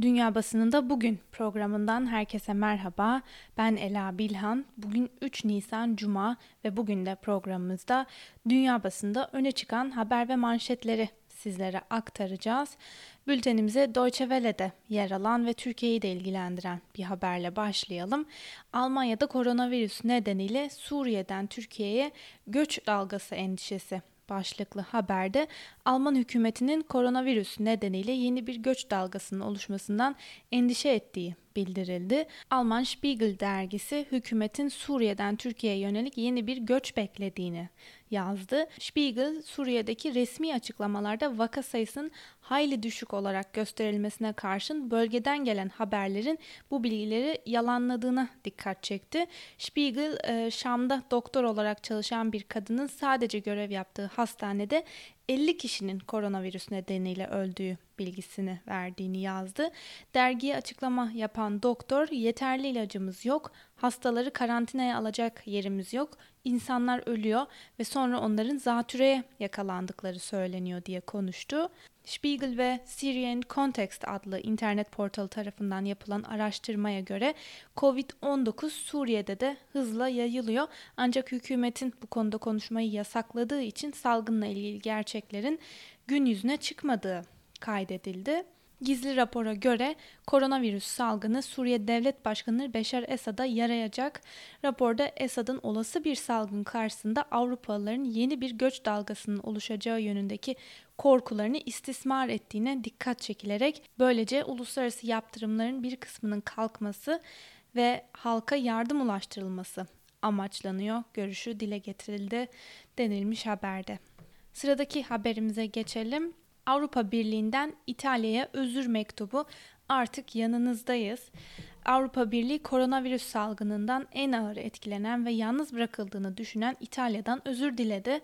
Dünya Basınında Bugün programından herkese merhaba. Ben Ela Bilhan. Bugün 3 Nisan Cuma ve bugün de programımızda dünya basında öne çıkan haber ve manşetleri sizlere aktaracağız. Bültenimize Deutsche Welle'de yer alan ve Türkiye'yi de ilgilendiren bir haberle başlayalım. Almanya'da koronavirüs nedeniyle Suriye'den Türkiye'ye göç dalgası endişesi başlıklı haberde Alman hükümetinin koronavirüs nedeniyle yeni bir göç dalgasının oluşmasından endişe ettiği bildirildi. Alman Spiegel dergisi hükümetin Suriye'den Türkiye'ye yönelik yeni bir göç beklediğini yazdı. Spiegel, Suriye'deki resmi açıklamalarda vaka sayısının hayli düşük olarak gösterilmesine karşın bölgeden gelen haberlerin bu bilgileri yalanladığına dikkat çekti. Spiegel, e, Şam'da doktor olarak çalışan bir kadının sadece görev yaptığı hastanede 50 kişinin koronavirüs nedeniyle öldüğü bilgisini verdiğini yazdı. Dergiye açıklama yapan doktor yeterli ilacımız yok, hastaları karantinaya alacak yerimiz yok, insanlar ölüyor ve sonra onların zatürreye yakalandıkları söyleniyor diye konuştu. Spiegel ve Syrian Context adlı internet portalı tarafından yapılan araştırmaya göre COVID-19 Suriye'de de hızla yayılıyor. Ancak hükümetin bu konuda konuşmayı yasakladığı için salgınla ilgili gerçeklerin gün yüzüne çıkmadığı kaydedildi. Gizli rapora göre koronavirüs salgını Suriye Devlet Başkanı Beşar Esad'a yarayacak. Raporda Esad'ın olası bir salgın karşısında Avrupalıların yeni bir göç dalgasının oluşacağı yönündeki korkularını istismar ettiğine dikkat çekilerek böylece uluslararası yaptırımların bir kısmının kalkması ve halka yardım ulaştırılması amaçlanıyor görüşü dile getirildi denilmiş haberde. Sıradaki haberimize geçelim. Avrupa Birliği'nden İtalya'ya özür mektubu artık yanınızdayız. Avrupa Birliği koronavirüs salgınından en ağır etkilenen ve yalnız bırakıldığını düşünen İtalya'dan özür diledi.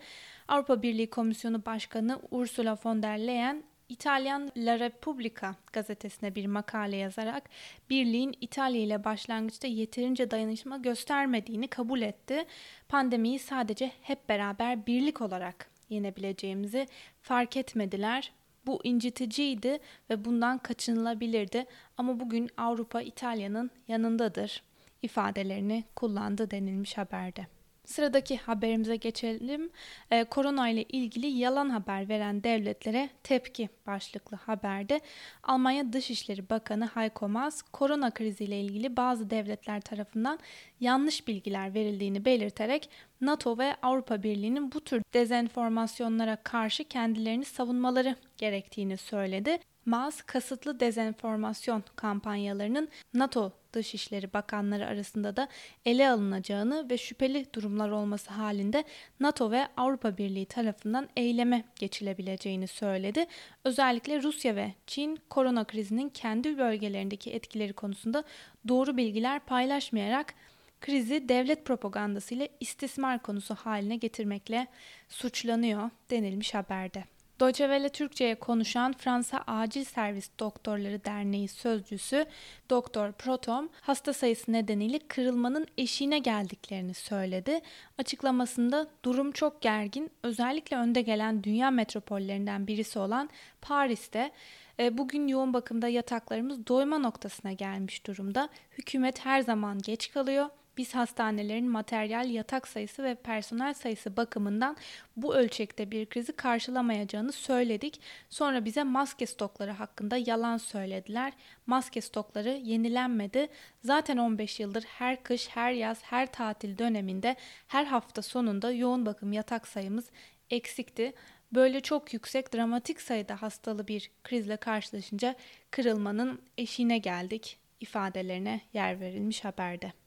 Avrupa Birliği Komisyonu Başkanı Ursula von der Leyen İtalyan La Repubblica gazetesine bir makale yazarak birliğin İtalya ile başlangıçta yeterince dayanışma göstermediğini kabul etti. Pandemiyi sadece hep beraber birlik olarak yenebileceğimizi fark etmediler. Bu inciticiydi ve bundan kaçınılabilirdi ama bugün Avrupa İtalya'nın yanındadır ifadelerini kullandı denilmiş haberde. Sıradaki haberimize geçelim. Ee, korona ile ilgili yalan haber veren devletlere tepki başlıklı haberde Almanya Dışişleri Bakanı Heiko Maas korona kriziyle ilgili bazı devletler tarafından yanlış bilgiler verildiğini belirterek NATO ve Avrupa Birliği'nin bu tür dezenformasyonlara karşı kendilerini savunmaları gerektiğini söyledi. Maas kasıtlı dezenformasyon kampanyalarının NATO Dışişleri Bakanları arasında da ele alınacağını ve şüpheli durumlar olması halinde NATO ve Avrupa Birliği tarafından eyleme geçilebileceğini söyledi. Özellikle Rusya ve Çin korona krizinin kendi bölgelerindeki etkileri konusunda doğru bilgiler paylaşmayarak krizi devlet propagandası ile istismar konusu haline getirmekle suçlanıyor denilmiş haberde. Deutsche Welle Türkçe'ye konuşan Fransa Acil Servis Doktorları Derneği sözcüsü Doktor Protom hasta sayısı nedeniyle kırılmanın eşiğine geldiklerini söyledi. Açıklamasında durum çok gergin özellikle önde gelen dünya metropollerinden birisi olan Paris'te e, Bugün yoğun bakımda yataklarımız doyma noktasına gelmiş durumda. Hükümet her zaman geç kalıyor biz hastanelerin materyal, yatak sayısı ve personel sayısı bakımından bu ölçekte bir krizi karşılamayacağını söyledik. Sonra bize maske stokları hakkında yalan söylediler. Maske stokları yenilenmedi. Zaten 15 yıldır her kış, her yaz, her tatil döneminde her hafta sonunda yoğun bakım yatak sayımız eksikti. Böyle çok yüksek dramatik sayıda hastalı bir krizle karşılaşınca kırılmanın eşiğine geldik ifadelerine yer verilmiş haberde.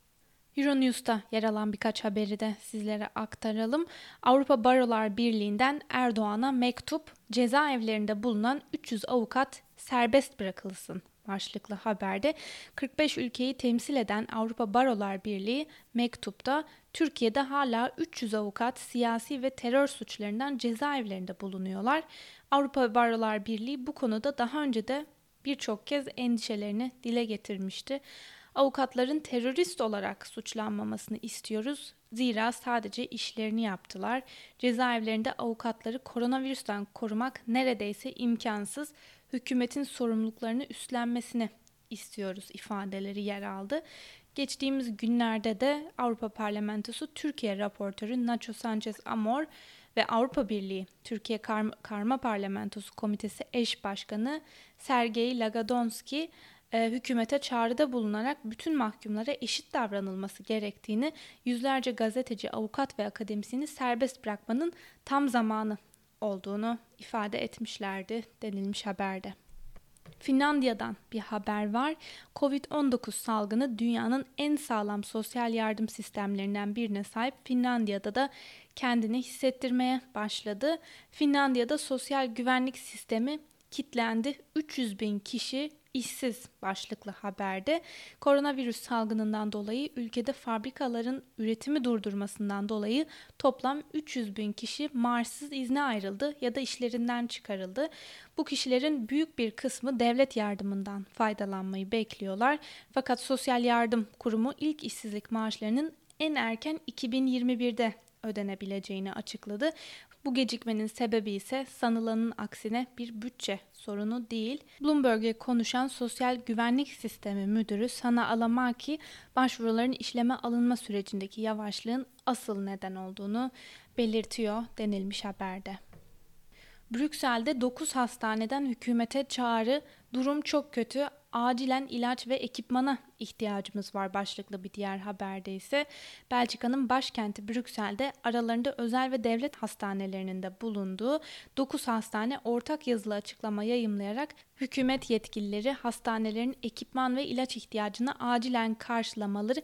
Euronews'ta yer alan birkaç haberi de sizlere aktaralım. Avrupa Barolar Birliği'nden Erdoğan'a mektup, cezaevlerinde bulunan 300 avukat serbest bırakılsın başlıklı haberde 45 ülkeyi temsil eden Avrupa Barolar Birliği mektupta Türkiye'de hala 300 avukat siyasi ve terör suçlarından cezaevlerinde bulunuyorlar. Avrupa Barolar Birliği bu konuda daha önce de birçok kez endişelerini dile getirmişti. Avukatların terörist olarak suçlanmamasını istiyoruz. Zira sadece işlerini yaptılar. Cezaevlerinde avukatları koronavirüsten korumak neredeyse imkansız. hükümetin sorumluluklarını üstlenmesini istiyoruz ifadeleri yer aldı. Geçtiğimiz günlerde de Avrupa Parlamentosu Türkiye raportörü Nacho Sanchez Amor ve Avrupa Birliği Türkiye Karma, Karma Parlamentosu Komitesi eş başkanı Sergey Lagadonski e, hükümete çağrıda bulunarak bütün mahkumlara eşit davranılması gerektiğini, yüzlerce gazeteci, avukat ve akademisyeni serbest bırakmanın tam zamanı olduğunu ifade etmişlerdi denilmiş haberde. Finlandiya'dan bir haber var. Covid-19 salgını dünyanın en sağlam sosyal yardım sistemlerinden birine sahip Finlandiya'da da kendini hissettirmeye başladı. Finlandiya'da sosyal güvenlik sistemi kitlendi. 300 bin kişi işsiz başlıklı haberde koronavirüs salgınından dolayı ülkede fabrikaların üretimi durdurmasından dolayı toplam 300 bin kişi Mars'sız izne ayrıldı ya da işlerinden çıkarıldı. Bu kişilerin büyük bir kısmı devlet yardımından faydalanmayı bekliyorlar. Fakat Sosyal Yardım Kurumu ilk işsizlik maaşlarının en erken 2021'de ödenebileceğini açıkladı. Bu gecikmenin sebebi ise sanılanın aksine bir bütçe sorunu değil. Bloomberg'e konuşan Sosyal Güvenlik Sistemi Müdürü Sana Alamaki, başvuruların işleme alınma sürecindeki yavaşlığın asıl neden olduğunu belirtiyor denilmiş haberde. Brüksel'de 9 hastaneden hükümete çağrı, durum çok kötü, acilen ilaç ve ekipmana ihtiyacımız var başlıklı bir diğer haberde ise Belçika'nın başkenti Brüksel'de aralarında özel ve devlet hastanelerinin de bulunduğu 9 hastane ortak yazılı açıklama yayımlayarak hükümet yetkilileri hastanelerin ekipman ve ilaç ihtiyacını acilen karşılamaları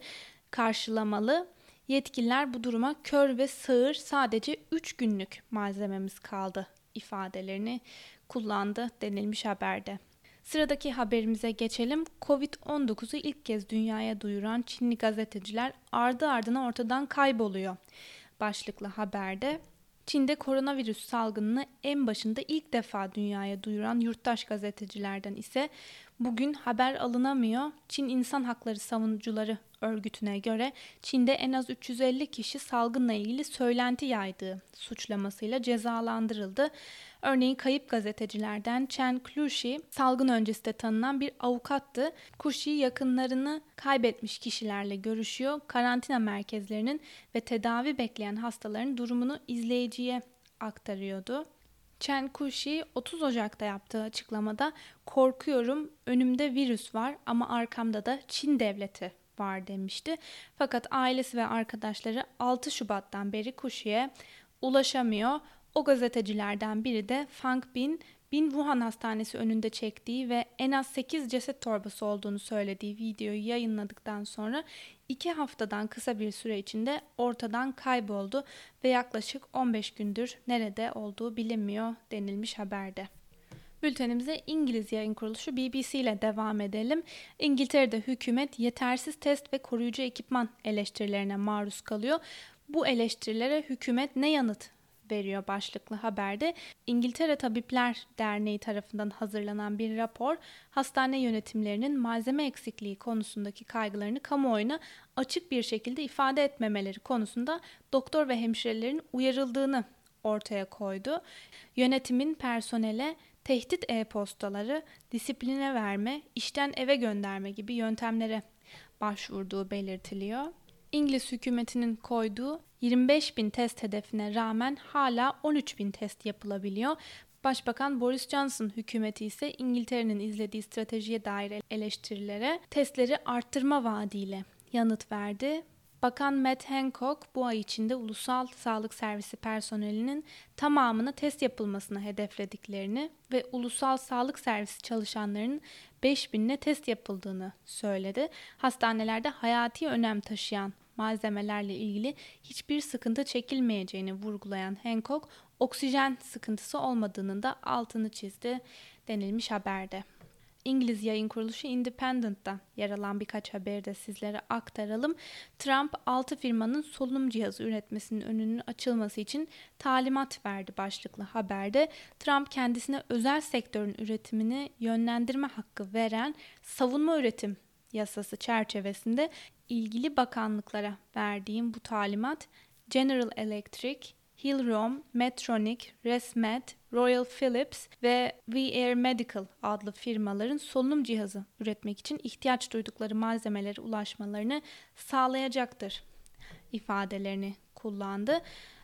karşılamalı Yetkililer bu duruma kör ve sığır sadece 3 günlük malzememiz kaldı ifadelerini kullandı denilmiş haberde. Sıradaki haberimize geçelim. Covid-19'u ilk kez dünyaya duyuran Çinli gazeteciler ardı ardına ortadan kayboluyor. Başlıklı haberde Çin'de koronavirüs salgınını en başında ilk defa dünyaya duyuran yurttaş gazetecilerden ise bugün haber alınamıyor. Çin İnsan Hakları Savunucuları örgütüne göre Çin'de en az 350 kişi salgınla ilgili söylenti yaydığı suçlamasıyla cezalandırıldı. Örneğin kayıp gazetecilerden Chen Klushi salgın öncesi de tanınan bir avukattı. Klushi yakınlarını kaybetmiş kişilerle görüşüyor. Karantina merkezlerinin ve tedavi bekleyen hastaların durumunu izleyiciye aktarıyordu. Chen Kushi 30 Ocak'ta yaptığı açıklamada korkuyorum önümde virüs var ama arkamda da Çin devleti var demişti. Fakat ailesi ve arkadaşları 6 Şubat'tan beri Kushi'ye ulaşamıyor. O gazetecilerden biri de Fang Bin, Bin Wuhan Hastanesi önünde çektiği ve en az 8 ceset torbası olduğunu söylediği videoyu yayınladıktan sonra 2 haftadan kısa bir süre içinde ortadan kayboldu ve yaklaşık 15 gündür nerede olduğu bilinmiyor denilmiş haberde. Bültenimize İngiliz yayın kuruluşu BBC ile devam edelim. İngiltere'de hükümet yetersiz test ve koruyucu ekipman eleştirilerine maruz kalıyor. Bu eleştirilere hükümet ne yanıt veriyor başlıklı haberde. İngiltere Tabipler Derneği tarafından hazırlanan bir rapor hastane yönetimlerinin malzeme eksikliği konusundaki kaygılarını kamuoyuna açık bir şekilde ifade etmemeleri konusunda doktor ve hemşirelerin uyarıldığını ortaya koydu. Yönetimin personele tehdit e-postaları, disipline verme, işten eve gönderme gibi yöntemlere başvurduğu belirtiliyor. İngiliz hükümetinin koyduğu 25 bin test hedefine rağmen hala 13 bin test yapılabiliyor. Başbakan Boris Johnson hükümeti ise İngiltere'nin izlediği stratejiye dair eleştirilere testleri arttırma vaadiyle yanıt verdi. Bakan Matt Hancock bu ay içinde Ulusal Sağlık Servisi personelinin tamamına test yapılmasını hedeflediklerini ve Ulusal Sağlık Servisi çalışanlarının 5000'ne test yapıldığını söyledi. Hastanelerde hayati önem taşıyan malzemelerle ilgili hiçbir sıkıntı çekilmeyeceğini vurgulayan Hancock, oksijen sıkıntısı olmadığının da altını çizdi denilmiş haberde. İngiliz yayın kuruluşu Independent'ta yer alan birkaç haberi de sizlere aktaralım. Trump 6 firmanın solunum cihazı üretmesinin önünün açılması için talimat verdi başlıklı haberde. Trump kendisine özel sektörün üretimini yönlendirme hakkı veren savunma üretim yasası çerçevesinde ilgili bakanlıklara verdiğim bu talimat General Electric, Hillrom, Medtronic, ResMed Royal Philips ve V-Air Medical adlı firmaların solunum cihazı üretmek için ihtiyaç duydukları malzemelere ulaşmalarını sağlayacaktır ifadelerini kullandı.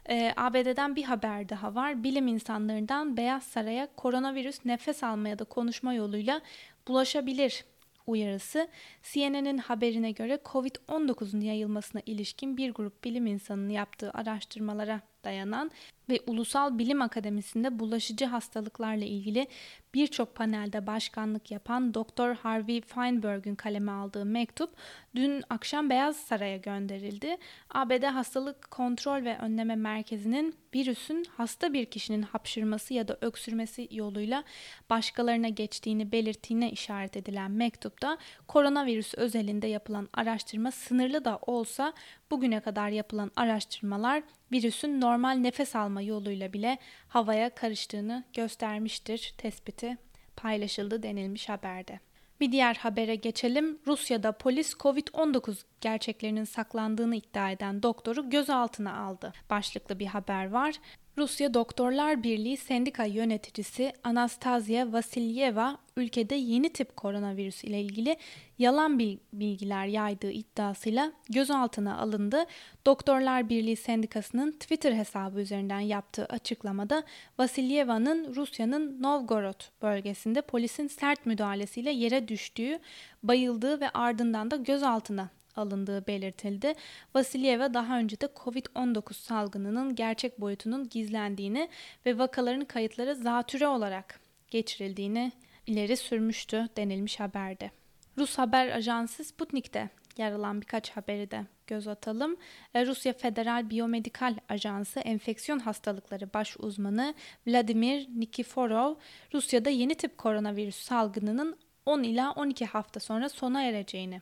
Ee, ABD'den bir haber daha var. Bilim insanlarından Beyaz Saray'a koronavirüs nefes alma ya da konuşma yoluyla bulaşabilir uyarısı CNN'in haberine göre COVID-19'un yayılmasına ilişkin bir grup bilim insanının yaptığı araştırmalara dayanan ve Ulusal Bilim Akademisi'nde bulaşıcı hastalıklarla ilgili birçok panelde başkanlık yapan Dr. Harvey Feinberg'ün kaleme aldığı mektup dün akşam Beyaz Saray'a gönderildi. ABD Hastalık Kontrol ve Önleme Merkezi'nin virüsün hasta bir kişinin hapşırması ya da öksürmesi yoluyla başkalarına geçtiğini belirttiğine işaret edilen mektupta koronavirüs özelinde yapılan araştırma sınırlı da olsa bugüne kadar yapılan araştırmalar virüsün normal nefes alma yoluyla bile havaya karıştığını göstermiştir tespiti paylaşıldı denilmiş haberde. Bir diğer habere geçelim. Rusya'da polis Covid-19 gerçeklerinin saklandığını iddia eden doktoru gözaltına aldı. Başlıklı bir haber var. Rusya Doktorlar Birliği Sendika yöneticisi Anastasia Vasilyeva ülkede yeni tip koronavirüs ile ilgili yalan bilgiler yaydığı iddiasıyla gözaltına alındı. Doktorlar Birliği Sendikası'nın Twitter hesabı üzerinden yaptığı açıklamada Vasilyeva'nın Rusya'nın Novgorod bölgesinde polisin sert müdahalesiyle yere düştüğü, bayıldığı ve ardından da gözaltına alındığı belirtildi. Vasilyeva daha önce de COVID-19 salgınının gerçek boyutunun gizlendiğini ve vakaların kayıtları zatüre olarak geçirildiğini ileri sürmüştü denilmiş haberde. Rus haber ajansı Sputnik'te yer alan birkaç haberi de göz atalım. E, Rusya Federal Biyomedikal Ajansı enfeksiyon hastalıkları baş uzmanı Vladimir Nikiforov, Rusya'da yeni tip koronavirüs salgınının 10 ila 12 hafta sonra sona ereceğini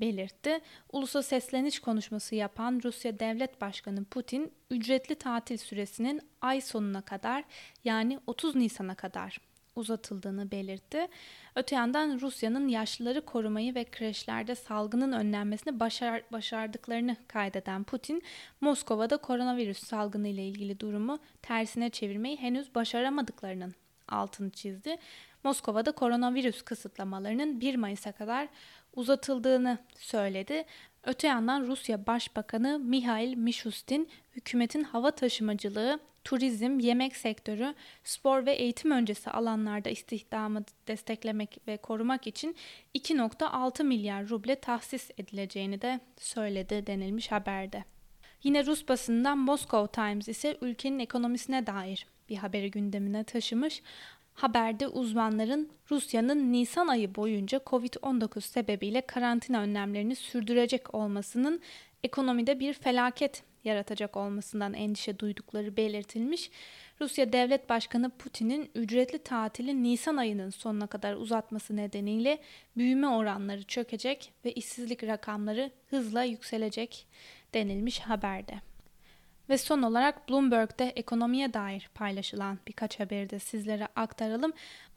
belirtti. Ulusa sesleniş konuşması yapan Rusya Devlet Başkanı Putin, ücretli tatil süresinin ay sonuna kadar yani 30 Nisan'a kadar uzatıldığını belirtti. Öte yandan Rusya'nın yaşlıları korumayı ve kreşlerde salgının önlenmesini başar, başardıklarını kaydeden Putin, Moskova'da koronavirüs salgını ile ilgili durumu tersine çevirmeyi henüz başaramadıklarının altını çizdi. Moskova'da koronavirüs kısıtlamalarının 1 Mayıs'a kadar uzatıldığını söyledi. Öte yandan Rusya Başbakanı Mihail Mishustin hükümetin hava taşımacılığı, turizm, yemek sektörü, spor ve eğitim öncesi alanlarda istihdamı desteklemek ve korumak için 2.6 milyar ruble tahsis edileceğini de söyledi denilmiş haberde. Yine Rus basından Moscow Times ise ülkenin ekonomisine dair bir haberi gündemine taşımış. Haberde uzmanların Rusya'nın Nisan ayı boyunca Covid-19 sebebiyle karantina önlemlerini sürdürecek olmasının ekonomide bir felaket yaratacak olmasından endişe duydukları belirtilmiş. Rusya Devlet Başkanı Putin'in ücretli tatili Nisan ayının sonuna kadar uzatması nedeniyle büyüme oranları çökecek ve işsizlik rakamları hızla yükselecek denilmiş haberde. Ve son olarak Bloomberg'de ekonomiye dair paylaşılan birkaç haberi de sizlere aktaralım.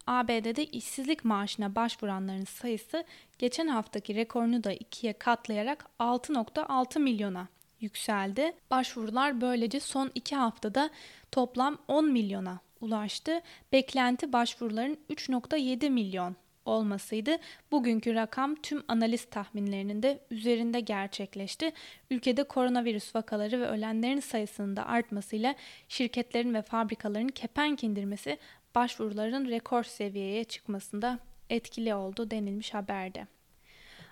ABD'de işsizlik maaşına başvuranların sayısı geçen haftaki rekorunu da ikiye katlayarak 6.6 milyona yükseldi. Başvurular böylece son iki haftada toplam 10 milyona ulaştı. Beklenti başvuruların 3.7 milyon olmasıydı. Bugünkü rakam tüm analiz tahminlerinin de üzerinde gerçekleşti. Ülkede koronavirüs vakaları ve ölenlerin sayısının da artmasıyla şirketlerin ve fabrikaların kepenk indirmesi başvuruların rekor seviyeye çıkmasında etkili oldu denilmiş haberde.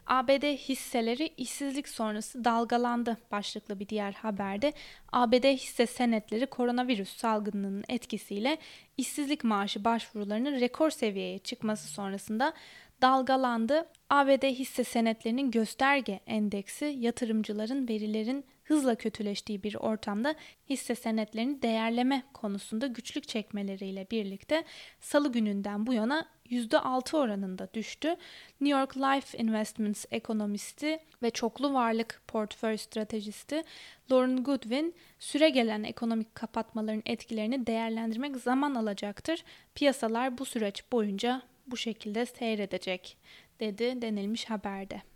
ABD hisseleri işsizlik sonrası dalgalandı başlıklı bir diğer haberde. ABD hisse senetleri koronavirüs salgınının etkisiyle işsizlik maaşı başvurularının rekor seviyeye çıkması sonrasında dalgalandı. ABD hisse senetlerinin gösterge endeksi yatırımcıların verilerin hızla kötüleştiği bir ortamda hisse senetlerini değerleme konusunda güçlük çekmeleriyle birlikte salı gününden bu yana %6 oranında düştü. New York Life Investments ekonomisti ve çoklu varlık portföy stratejisti Lauren Goodwin, süre gelen ekonomik kapatmaların etkilerini değerlendirmek zaman alacaktır. Piyasalar bu süreç boyunca bu şekilde seyredecek dedi denilmiş haberde.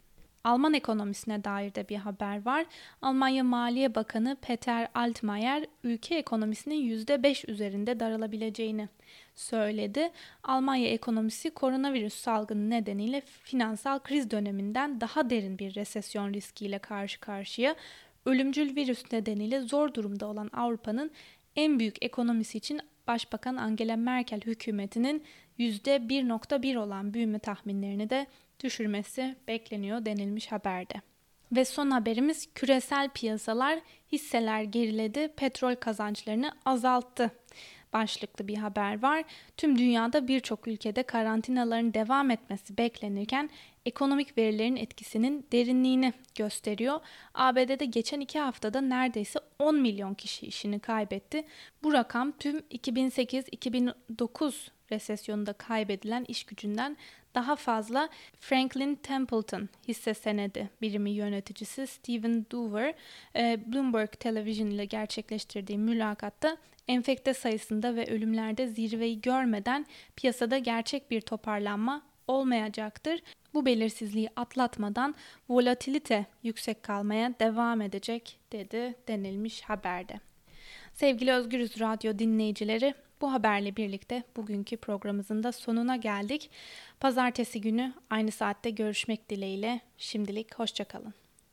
Alman ekonomisine dair de bir haber var. Almanya Maliye Bakanı Peter Altmaier ülke ekonomisinin %5 üzerinde daralabileceğini söyledi. Almanya ekonomisi koronavirüs salgını nedeniyle finansal kriz döneminden daha derin bir resesyon riskiyle karşı karşıya. Ölümcül virüs nedeniyle zor durumda olan Avrupa'nın en büyük ekonomisi için Başbakan Angela Merkel hükümetinin %1.1 olan büyüme tahminlerini de düşürmesi bekleniyor denilmiş haberde. Ve son haberimiz küresel piyasalar hisseler geriledi, petrol kazançlarını azalttı başlıklı bir haber var. Tüm dünyada birçok ülkede karantinaların devam etmesi beklenirken ekonomik verilerin etkisinin derinliğini gösteriyor. ABD'de geçen iki haftada neredeyse 10 milyon kişi işini kaybetti. Bu rakam tüm 2008-2009 resesyonunda kaybedilen iş gücünden daha fazla Franklin Templeton hisse senedi birimi yöneticisi Steven Dover e, Bloomberg Television ile gerçekleştirdiği mülakatta enfekte sayısında ve ölümlerde zirveyi görmeden piyasada gerçek bir toparlanma olmayacaktır. Bu belirsizliği atlatmadan volatilite yüksek kalmaya devam edecek dedi denilmiş haberde. Sevgili Özgürüz Radyo dinleyicileri bu haberle birlikte bugünkü programımızın da sonuna geldik. Pazartesi günü aynı saatte görüşmek dileğiyle şimdilik hoşçakalın.